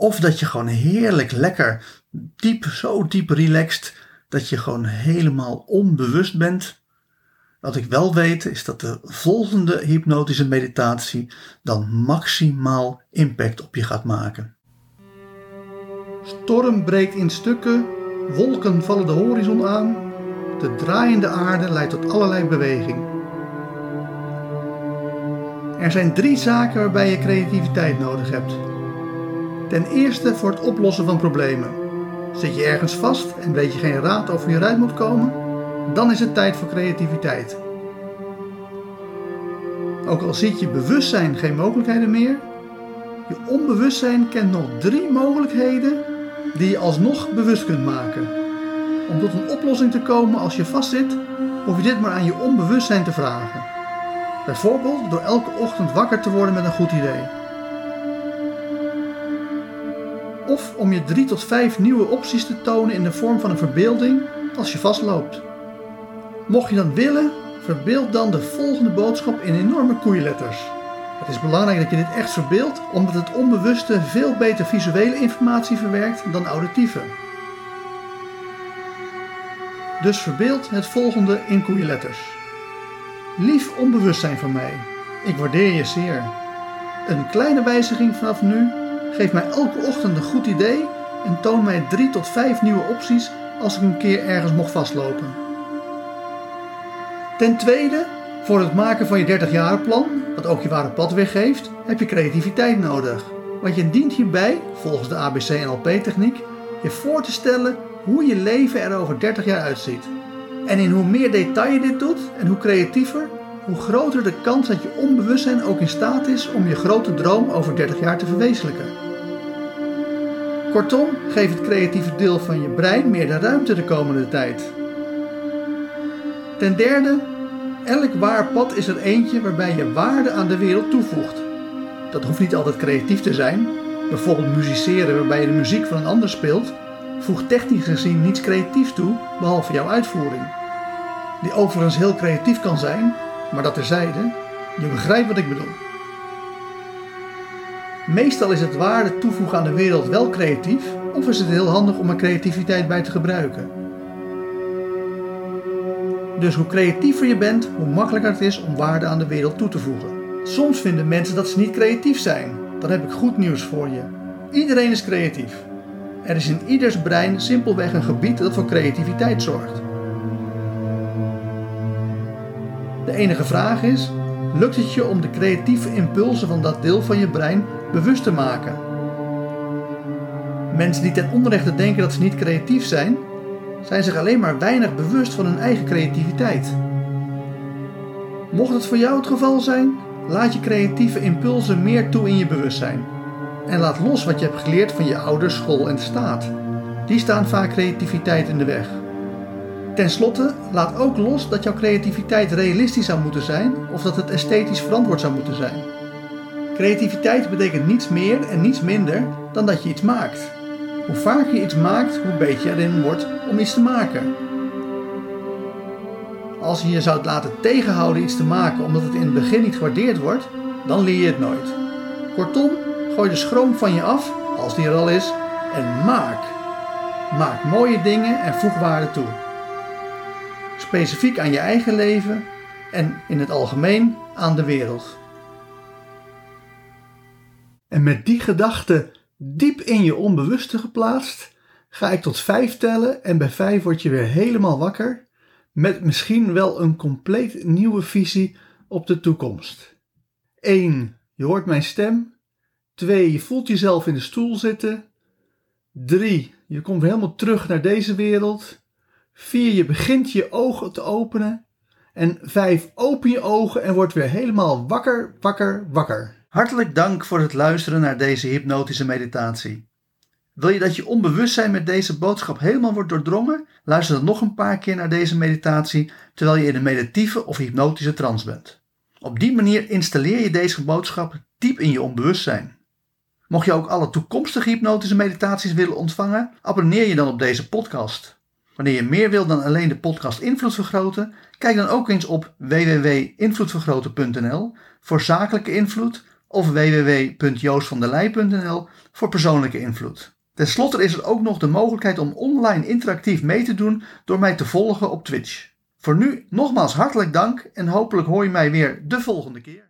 of dat je gewoon heerlijk lekker diep, zo diep relaxed, dat je gewoon helemaal onbewust bent. Wat ik wel weet is dat de volgende hypnotische meditatie dan maximaal impact op je gaat maken. Storm breekt in stukken, wolken vallen de horizon aan, de draaiende aarde leidt tot allerlei beweging. Er zijn drie zaken waarbij je creativiteit nodig hebt. Ten eerste voor het oplossen van problemen. Zit je ergens vast en weet je geen raad over je eruit moet komen? Dan is het tijd voor creativiteit. Ook al ziet je bewustzijn geen mogelijkheden meer, je onbewustzijn kent nog drie mogelijkheden die je alsnog bewust kunt maken. Om tot een oplossing te komen als je vastzit, hoef je dit maar aan je onbewustzijn te vragen. Bijvoorbeeld door elke ochtend wakker te worden met een goed idee. Of om je drie tot vijf nieuwe opties te tonen in de vorm van een verbeelding als je vastloopt. Mocht je dan willen, verbeeld dan de volgende boodschap in enorme koeienletters. Het is belangrijk dat je dit echt verbeeldt, omdat het onbewuste veel beter visuele informatie verwerkt dan auditieve. Dus verbeeld het volgende in koeienletters. Lief onbewustzijn van mij, ik waardeer je zeer. Een kleine wijziging vanaf nu geeft mij elke ochtend een goed idee en toont mij drie tot vijf nieuwe opties als ik een keer ergens mocht vastlopen. Ten tweede, Voor het maken van je 30 plan, wat ook je ware pad weergeeft, heb je creativiteit nodig. Want je dient hierbij, volgens de ABC NLP techniek, je voor te stellen hoe je leven er over 30 jaar uitziet. En in hoe meer detail je dit doet en hoe creatiever, hoe groter de kans dat je onbewustzijn ook in staat is om je grote droom over 30 jaar te verwezenlijken. Kortom, geef het creatieve deel van je brein meer de ruimte de komende tijd. Ten derde, elk waar pad is er eentje waarbij je waarde aan de wereld toevoegt. Dat hoeft niet altijd creatief te zijn. Bijvoorbeeld musiceren waarbij je de muziek van een ander speelt, voegt technisch gezien niets creatiefs toe behalve jouw uitvoering. Die overigens heel creatief kan zijn, maar dat terzijde, je begrijpt wat ik bedoel. Meestal is het waarde toevoegen aan de wereld wel creatief, of is het heel handig om er creativiteit bij te gebruiken. Dus hoe creatiever je bent, hoe makkelijker het is om waarde aan de wereld toe te voegen. Soms vinden mensen dat ze niet creatief zijn. Dan heb ik goed nieuws voor je. Iedereen is creatief. Er is in ieders brein simpelweg een gebied dat voor creativiteit zorgt. De enige vraag is: lukt het je om de creatieve impulsen van dat deel van je brein bewust te maken? Mensen die ten onrechte denken dat ze niet creatief zijn, zijn zich alleen maar weinig bewust van hun eigen creativiteit. Mocht het voor jou het geval zijn, laat je creatieve impulsen meer toe in je bewustzijn. En laat los wat je hebt geleerd van je ouders, school en staat. Die staan vaak creativiteit in de weg. Ten slotte, laat ook los dat jouw creativiteit realistisch zou moeten zijn of dat het esthetisch verantwoord zou moeten zijn. Creativiteit betekent niets meer en niets minder dan dat je iets maakt. Hoe vaker je iets maakt, hoe beter je erin wordt om iets te maken. Als je je zou laten tegenhouden iets te maken omdat het in het begin niet gewaardeerd wordt, dan leer je het nooit. Kortom, gooi de schroom van je af, als die er al is, en maak. Maak mooie dingen en voeg waarde toe. Specifiek aan je eigen leven en in het algemeen aan de wereld. En met die gedachte diep in je onbewuste geplaatst, ga ik tot vijf tellen en bij vijf word je weer helemaal wakker met misschien wel een compleet nieuwe visie op de toekomst. 1. Je hoort mijn stem. 2. Je voelt jezelf in de stoel zitten. 3. Je komt helemaal terug naar deze wereld. 4. Je begint je ogen te openen. En 5. Open je ogen en word weer helemaal wakker, wakker, wakker. Hartelijk dank voor het luisteren naar deze hypnotische meditatie. Wil je dat je onbewustzijn met deze boodschap helemaal wordt doordrongen? Luister dan nog een paar keer naar deze meditatie terwijl je in een meditieve of hypnotische trance bent. Op die manier installeer je deze boodschap diep in je onbewustzijn. Mocht je ook alle toekomstige hypnotische meditaties willen ontvangen, abonneer je dan op deze podcast. Wanneer je meer wil dan alleen de podcast Invloed Vergroten, kijk dan ook eens op www.invloedvergroten.nl voor zakelijke invloed of www.joostvandelij.nl voor persoonlijke invloed. Ten slotte is er ook nog de mogelijkheid om online interactief mee te doen door mij te volgen op Twitch. Voor nu nogmaals hartelijk dank en hopelijk hoor je mij weer de volgende keer.